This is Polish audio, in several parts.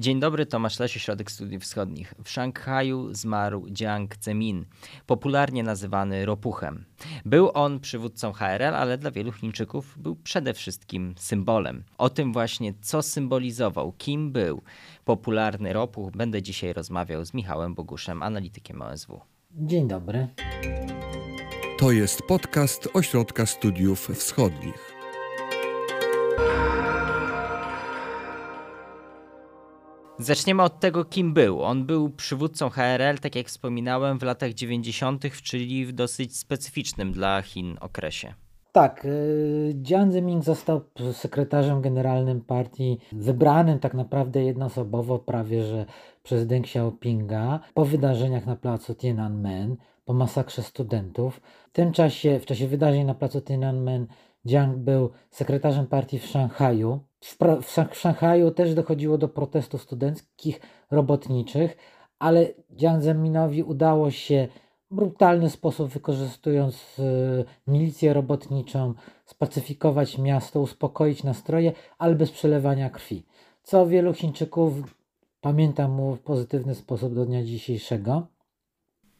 Dzień dobry, Tomasz Lesie, Środek Studiów Wschodnich. W Szanghaju zmarł Jiang Zemin, popularnie nazywany Ropuchem. Był on przywódcą HRL, ale dla wielu Chińczyków był przede wszystkim symbolem. O tym właśnie, co symbolizował, kim był popularny Ropuch, będę dzisiaj rozmawiał z Michałem Boguszem, analitykiem OSW. Dzień dobry. To jest podcast Ośrodka Studiów Wschodnich. Zaczniemy od tego, kim był. On był przywódcą HRL, tak jak wspominałem, w latach 90., czyli w dosyć specyficznym dla Chin okresie. Tak, y, Jiang Zemin został sekretarzem generalnym partii, wybranym tak naprawdę jednoosobowo prawie że przez Deng Xiaopinga po wydarzeniach na placu Tiananmen, po masakrze studentów. W tym czasie, w czasie wydarzeń na placu Tiananmen, Jiang był sekretarzem partii w Szanghaju. W, Szanghaju też dochodziło do protestów studenckich, robotniczych, ale Jiang Zeminowi udało się w brutalny sposób, wykorzystując y, milicję robotniczą, spacyfikować miasto, uspokoić nastroje, ale bez przelewania krwi. Co wielu Chińczyków pamięta mu w pozytywny sposób do dnia dzisiejszego.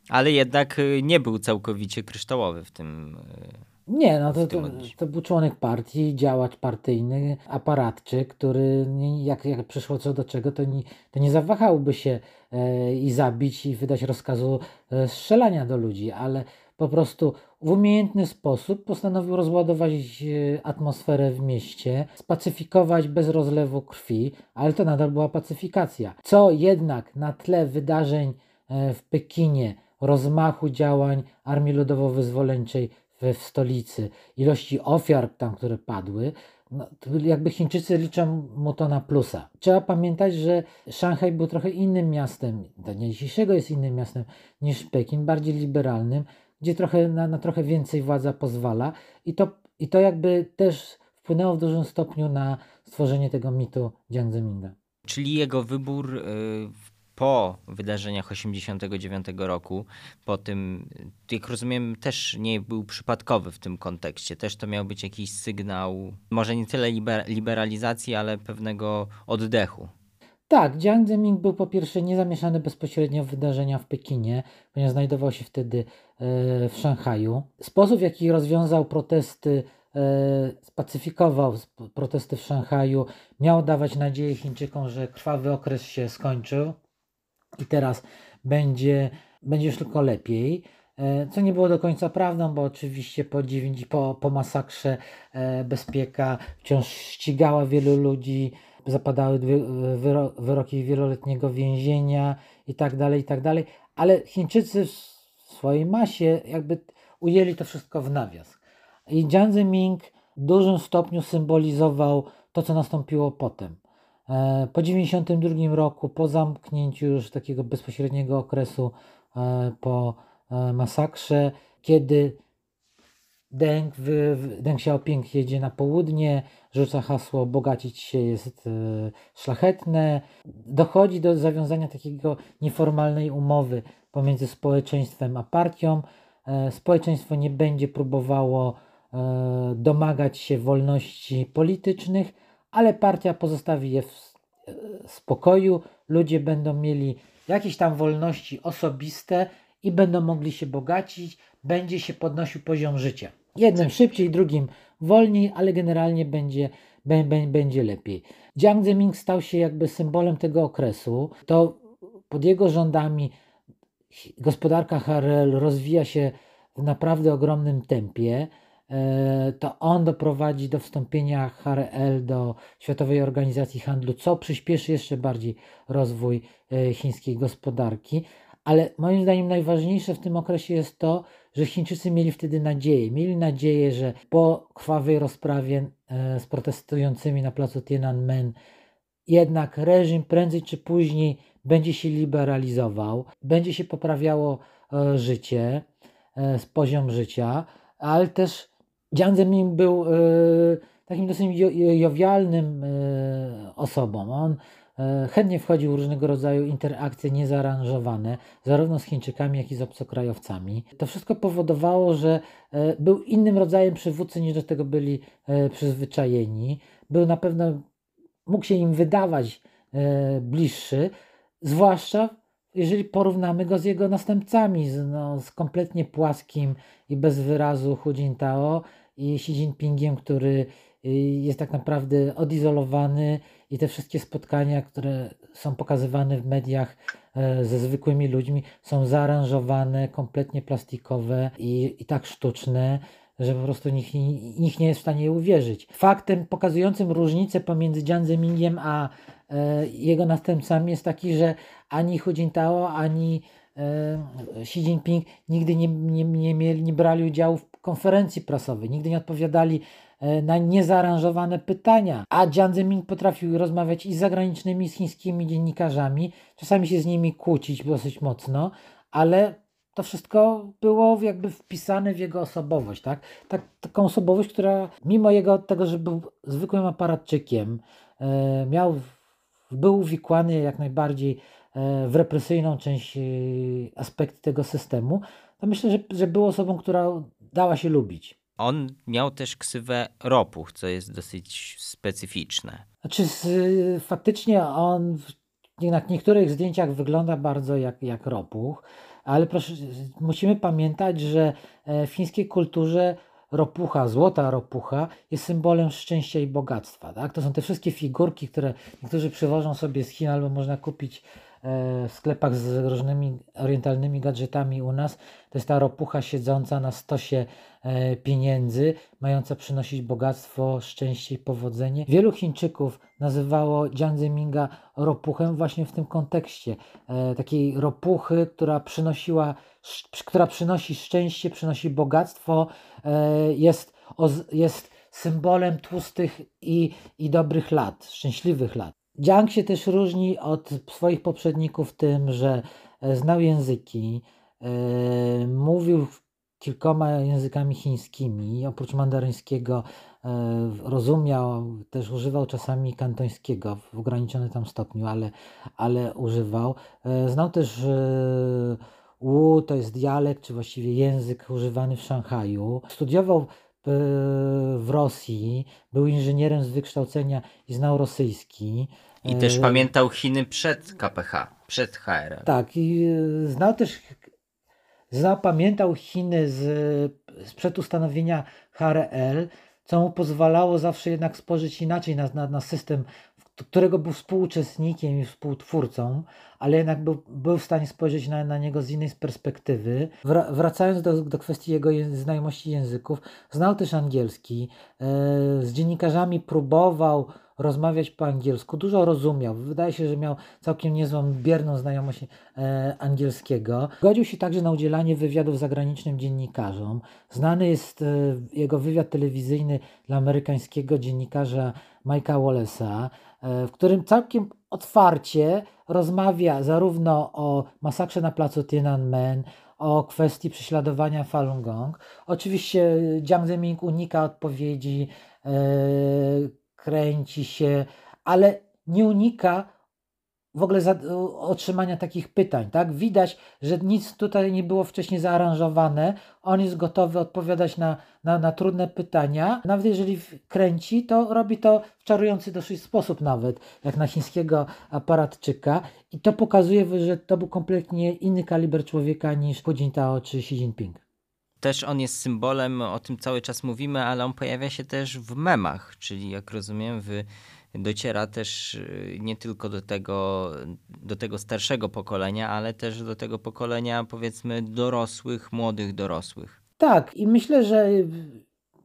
Ale jednak y, nie był całkowicie kryształowy w tym y, nie, no to, to, to, był członek partii, działacz partyjny, aparatczyk, który jak, jak przyszło co do czego, to nie, to nie zawahałby się e, i zabić i wydać rozkazu e, strzelania do ludzi, ale po prostu w umiejętny sposób postanowił rozładować e, atmosferę w mieście, spacyfikować bez rozlewu krwi, ale to nadal była pacyfikacja. Co jednak na tle wydarzeń e, w Pekinie, rozmachu działań Armii Ludowo-Wyzwoleńczej w, w stolicy, ilości ofiar tam, które padły, no, jakby Chińczycy liczą mu to na plusa. Trzeba pamiętać, że Szanghaj był trochę innym miastem, do dnia dzisiejszego jest innym miastem niż Pekin, bardziej liberalnym, gdzie trochę, na, na trochę więcej władza pozwala i to, i to jakby też wpłynęło w dużym stopniu na stworzenie tego mitu Jiang Zeminga. Czyli jego wybór y, po wydarzeniach 89 roku, po tym, jak rozumiem, też nie był przypadkowy w tym kontekście. Też to miał być jakiś sygnał, może nie tyle liberalizacji, ale pewnego oddechu. Tak, Jiang Zemin był po pierwsze niezamieszany bezpośrednio w wydarzenia w Pekinie, ponieważ znajdował się wtedy e, w Szanghaju. Sposób, w jaki rozwiązał protesty, e, spacyfikował protesty w Szanghaju, miał dawać nadzieję Chińczykom, że krwawy okres się skończył i teraz będzie, będzie już tylko lepiej. E, co nie było do końca prawdą, bo oczywiście po, po, po masakrze e, bezpieka wciąż ścigała wielu ludzi, zapadały wyro, wyroki wieloletniego więzienia i tak dalej, i tak dalej, ale Chińczycy w swojej masie jakby ujęli to wszystko w nawias. I Jiang Zemin w dużym stopniu symbolizował to, co nastąpiło potem. E, po 1992 roku, po zamknięciu już takiego bezpośredniego okresu e, po e, masakrze, kiedy Deng, Deng Xiaoping jedzie na południe, rzuca hasło bogacić się jest szlachetne, dochodzi do zawiązania takiego nieformalnej umowy pomiędzy społeczeństwem a partią. Społeczeństwo nie będzie próbowało domagać się wolności politycznych, ale partia pozostawi je w spokoju, ludzie będą mieli jakieś tam wolności osobiste i będą mogli się bogacić, będzie się podnosił poziom życia. Jednym szybciej, drugim wolniej, ale generalnie będzie, będzie lepiej. Jiang Zemin stał się jakby symbolem tego okresu. To pod jego rządami gospodarka HRL rozwija się w naprawdę ogromnym tempie. E, to on doprowadzi do wstąpienia HRL do Światowej Organizacji Handlu, co przyspieszy jeszcze bardziej rozwój e, chińskiej gospodarki. Ale moim zdaniem najważniejsze w tym okresie jest to, że Chińczycy mieli wtedy nadzieję. Mieli nadzieję, że po krwawej rozprawie e, z protestującymi na placu Tiananmen jednak reżim prędzej czy później będzie się liberalizował, będzie się poprawiało życie, poziom życia, ale też Jiang Zemin był e, takim dosyć jowialnym e, osobą. On e, chętnie wchodził w różnego rodzaju interakcje niezaaranżowane, zarówno z Chińczykami, jak i z obcokrajowcami. To wszystko powodowało, że był innym rodzajem przywódcy niż do tego byli przyzwyczajeni. Był na pewno, mógł się im wydawać bliższy, zwłaszcza jeżeli porównamy go z jego następcami, z, no, z kompletnie płaskim i bez wyrazu Hu Jintao i Xi Jinpingiem, który y, jest tak naprawdę odizolowany i te wszystkie spotkania, które są pokazywane w mediach e, ze zwykłymi ludźmi, są zaaranżowane, kompletnie plastikowe i, i tak sztuczne, że po prostu nikt, nikt nie jest w stanie uwierzyć. Faktem pokazującym różnicę pomiędzy Jiang Zemingiem a e, jego następcami jest taki, że ani Hu Jintao, ani e, Xi Jinping nigdy nie, nie, nie, mieli, nie brali udziału w konferencji prasowej, nigdy nie odpowiadali e, na niezaaranżowane pytania. A Jiang Zemin potrafił rozmawiać i z zagranicznymi, i z chińskimi dziennikarzami, czasami się z nimi kłócić dosyć mocno, ale to wszystko było jakby wpisane w jego osobowość, tak? tak taką osobowość, która mimo jego tego, że był zwykłym aparatczykiem, e, miał, był uwikłany jak najbardziej e, w represyjną część e, aspekty tego systemu, to myślę, że, że był osobą, która dała się lubić. On miał też ksywę Ropuch, co jest dosyć specyficzne. Znaczy, z, faktycznie on w, na niektórych zdjęciach wygląda bardzo jak, jak Ropuch ale proszę, musimy pamiętać, że e, w chińskiej kulturze ropucha, złota ropucha jest symbolem szczęścia i bogactwa. Tak? To są te wszystkie figurki, które niektórzy przywożą sobie z Chin albo można kupić w sklepach z różnymi orientalnymi gadżetami u nas. To jest ta ropucha siedząca na stosie e, pieniędzy, mająca przynosić bogactwo, szczęście i powodzenie. Wielu Chińczyków nazywało Jiang Zeminga ropuchem właśnie w tym kontekście. E, takiej ropuchy, która przynosiła, która przynosi szczęście, przynosi bogactwo, jest, jest symbolem tłustych i, i dobrych lat, szczęśliwych lat. Jiang się też różni od swoich poprzedników tym, że e, znał języki, e, mówił kilkoma językami chińskimi, oprócz mandaryńskiego e, rozumiał, też używał czasami kantońskiego w ograniczonym tam stopniu, ale, ale używał. Znał też Wu, to jest dialekt, czy właściwie język używany w Szanghaju. Studiował w Rosji, był inżynierem z wykształcenia i znał rosyjski. I też e, pamiętał Chiny przed KPH, przed HRL. Tak, i e, znał też, znał, pamiętał Chiny z, sprzed ustanowienia HRL, co mu pozwalało zawsze jednak spojrzeć inaczej na, na, na system, którego był współuczestnikiem i współtwórcą, ale jednak był, był w stanie spojrzeć na, na niego z innej perspektywy. Wracając do, do kwestii jego znajomości języków, znał też angielski, e, z dziennikarzami próbował rozmawiać po angielsku, dużo rozumiał. Wydaje się, że miał całkiem niezłą, bierną znajomość e, angielskiego. Godził się także na udzielanie wywiadów zagranicznym dziennikarzom. Znany jest e, jego wywiad telewizyjny dla amerykańskiego dziennikarza Mike'a Wallace'a, e, w którym całkiem otwarcie rozmawia zarówno o masakrze na placu Tiananmen, o kwestii prześladowania Falun Gong. Oczywiście Jiang Zemin unika odpowiedzi, e, kręci się, ale nie unika w ogóle za, otrzymania takich pytań, tak? Widać, że nic tutaj nie było wcześniej zaaranżowane. On jest gotowy odpowiadać na, na, na trudne pytania. Nawet jeżeli kręci, to robi to w czarujący dosyć sposób nawet, jak na chińskiego aparatczyka. I to pokazuje, że to był kompletnie inny kaliber człowieka niż Hu Jintao czy Xi Jinping też on jest symbolem, o tym cały czas mówimy, ale on pojawia się też w memach, czyli jak rozumiem, w, dociera też y, nie tylko do tego, do tego starszego pokolenia, ale też do tego pokolenia powiedzmy dorosłych, młodych dorosłych. Tak, i myślę, że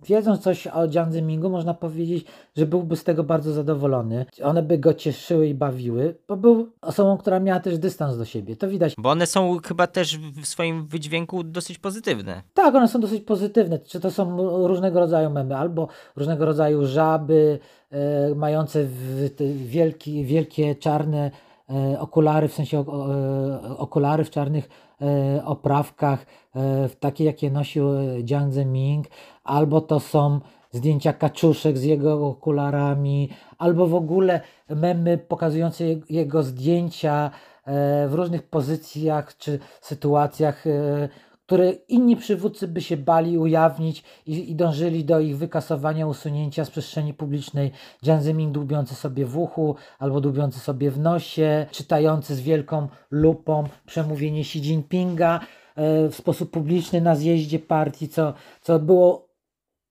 wiedząc coś o Jiang Zemingu, można powiedzieć, że byłby z tego bardzo zadowolony. One by go cieszyły i bawiły, bo był osobą, która miała też dystans do siebie. To widać. Bo one są chyba też w swoim wydźwięku dosyć pozytywne. Tak, one są dosyć pozytywne. Czy to są różnego rodzaju memy, albo różnego rodzaju żaby e, mające wielki, wielkie czarne okulary, w sensie e, okulary w czarnych e, oprawkach, e, takie jakie nosił Jiang Zemin, albo to są zdjęcia kaczuszek z jego okularami, albo w ogóle memy pokazujące jego zdjęcia e, w różnych pozycjach czy sytuacjach, e, które inni przywódcy by się bali ujawnić i, i dążyli do ich wykasowania, usunięcia z przestrzeni publicznej. Jiang Zemin dłubiący sobie w uchu albo dłubiący sobie w nosie, czytający z wielką lupą przemówienie Xi Jinpinga e, w sposób publiczny na zjeździe partii, co, co było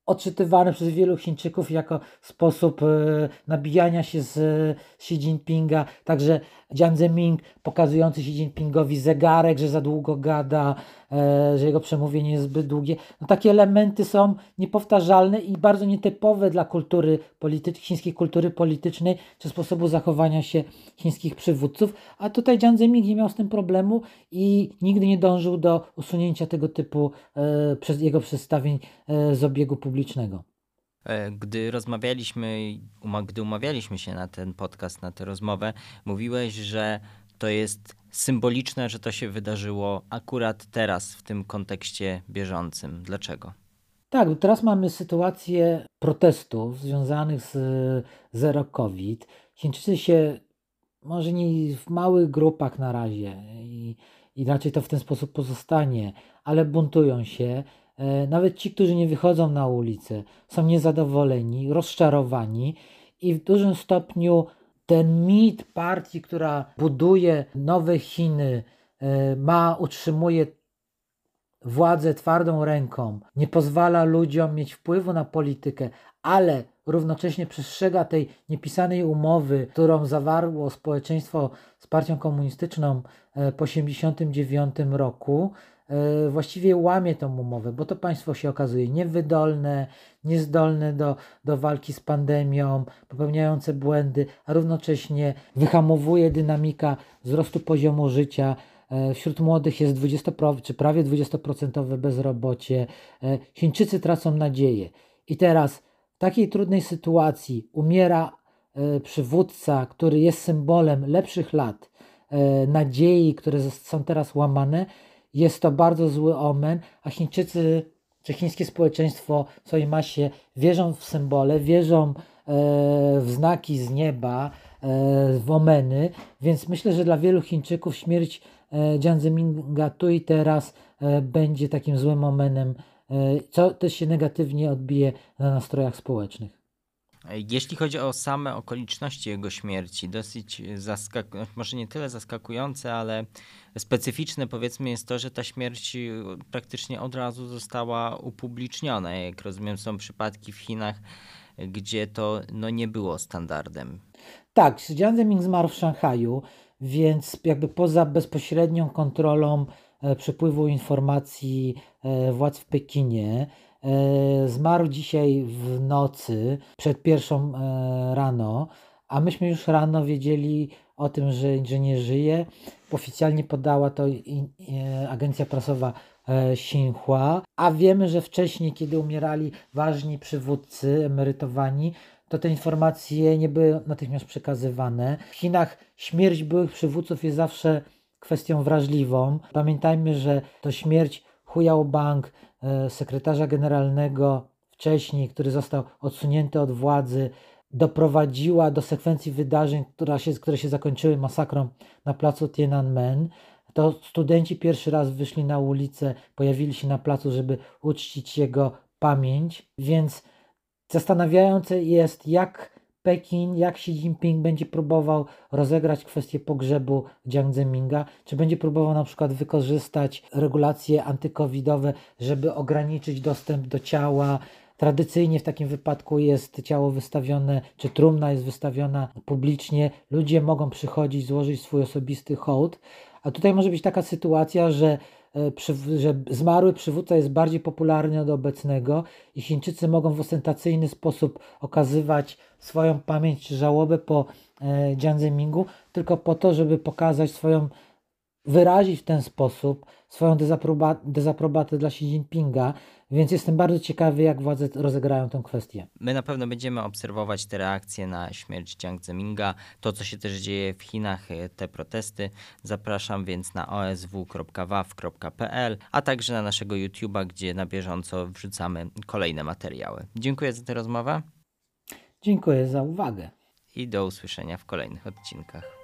odczytywane przez wielu Chińczyków jako sposób e, nabijania się z Xi Jinpinga. Także Jiang Zemin pokazujący Xi Jinpingowi zegarek, że za długo gada, e, że jego przemówienie jest zbyt długie. No, takie elementy są niepowtarzalne i bardzo nietypowe dla kultury chińskiej kultury politycznej, czy sposobu zachowania się chińskich przywódców. A tutaj Jiang Zemin nie miał z tym problemu i nigdy nie dążył do usunięcia tego typu e, przez jego przedstawień e, z obiegu publicznego. E, gdy rozmawialiśmy, gdy umawialiśmy się na ten podcast, na tę rozmowę, mówiłeś, że to jest symboliczne, że to się wydarzyło akurat teraz, w tym kontekście bieżącym. Dlaczego? Tak, teraz mamy sytuację protestów związanych z zero COVID. Chińczycy się, może nie w małych grupach na razie i, i raczej to w ten sposób pozostanie, ale buntują się nawet ci, którzy nie wychodzą na ulicę, są niezadowoleni, rozczarowani i w dużym stopniu ten mit partii, która buduje nowe Chiny, e, ma, utrzymuje władzę twardą ręką, nie pozwala ludziom mieć wpływu na politykę, ale równocześnie przestrzega tej niepisanej umowy, którą zawarło społeczeństwo z partią komunistyczną e, po 1989 roku, E, właściwie łamie tą umowę, bo to państwo się okazuje niewydolne, niezdolne do, do walki z pandemią, popełniające błędy, a równocześnie wyhamowuje dynamika wzrostu poziomu życia. E, wśród młodych jest 20, czy prawie 20% bezrobocie. E, Chińczycy tracą nadzieję. I teraz w takiej trudnej sytuacji umiera przywódca, który jest symbolem lepszych lat, nadziei, które są teraz łamane jest to bardzo zły omen, a Chińczycy czy chińskie społeczeństwo w swojej masie wierzą w symbole, wierzą e, w znaki z nieba, e, w omeny, więc myślę, że dla wielu Chińczyków śmierć e, Jiang Zeminga tu i teraz będzie takim złym omenem, co też się negatywnie odbije na nastrojach społecznych. Jeśli chodzi o same okoliczności jego śmierci, dosyć zaskakujące, może nie tyle zaskakujące, ale specyficzne powiedzmy jest to, że ta śmierć praktycznie od razu została upubliczniona. Jak rozumiem, są przypadki w Chinach, gdzie to no, nie było standardem. Tak, Jiang Zemin zmarł w Szanghaju, więc jakby poza bezpośrednią kontrolą e, przepływu informacji e, władz w Pekinie, zmarł dzisiaj w nocy, przed pierwszą e, rano, a myśmy już rano wiedzieli o tym, że, że nie żyje. Oficjalnie podała to e, agencja prasowa Xinhua, a wiemy, że wcześniej, kiedy umierali ważni przywódcy emerytowani, to te informacje nie były natychmiast przekazywane. W Chinach śmierć byłych przywódców jest zawsze kwestią wrażliwą. Pamiętajmy, że to śmierć Hu Yaobang, E, sekretarza generalnego wcześniej, który został odsunięty od władzy, doprowadziła do sekwencji wydarzeń, która się, które się zakończyły masakrą na placu Tiananmen. To studenci pierwszy raz wyszli na ulicę, pojawili się na placu, żeby uczcić jego pamięć, więc zastanawiające jest, jak Pekin, jak Xi Jinping będzie próbował rozegrać kwestię pogrzebu Jiang Zeminga, czy będzie próbował na przykład wykorzystać regulacje antykowidowe, żeby ograniczyć dostęp do ciała. Tradycyjnie w takim wypadku jest ciało wystawione, czy trumna jest wystawiona publicznie. Ludzie mogą przychodzić, złożyć swój osobisty hołd. A tutaj może być taka sytuacja, że że zmarły przywódca jest bardziej popularny od obecnego i Chińczycy mogą w ostentacyjny sposób okazywać swoją pamięć czy żałobę po e, Jiang Zemingu, tylko po to, żeby pokazać swoją, wyrazić w ten sposób swoją dezaprobatę dla Xi Jinpinga, więc jestem bardzo ciekawy, jak władze rozegrają tę kwestię. My na pewno będziemy obserwować te reakcje na śmierć Jiang Zeminga, to co się też dzieje w Chinach, e, te protesty. Zapraszam więc na osw.waw.pl, a także na naszego YouTube'a, gdzie na bieżąco wrzucamy kolejne materiały. Dziękuję za tę rozmowę. Dziękuję za uwagę. I do usłyszenia w kolejnych odcinkach.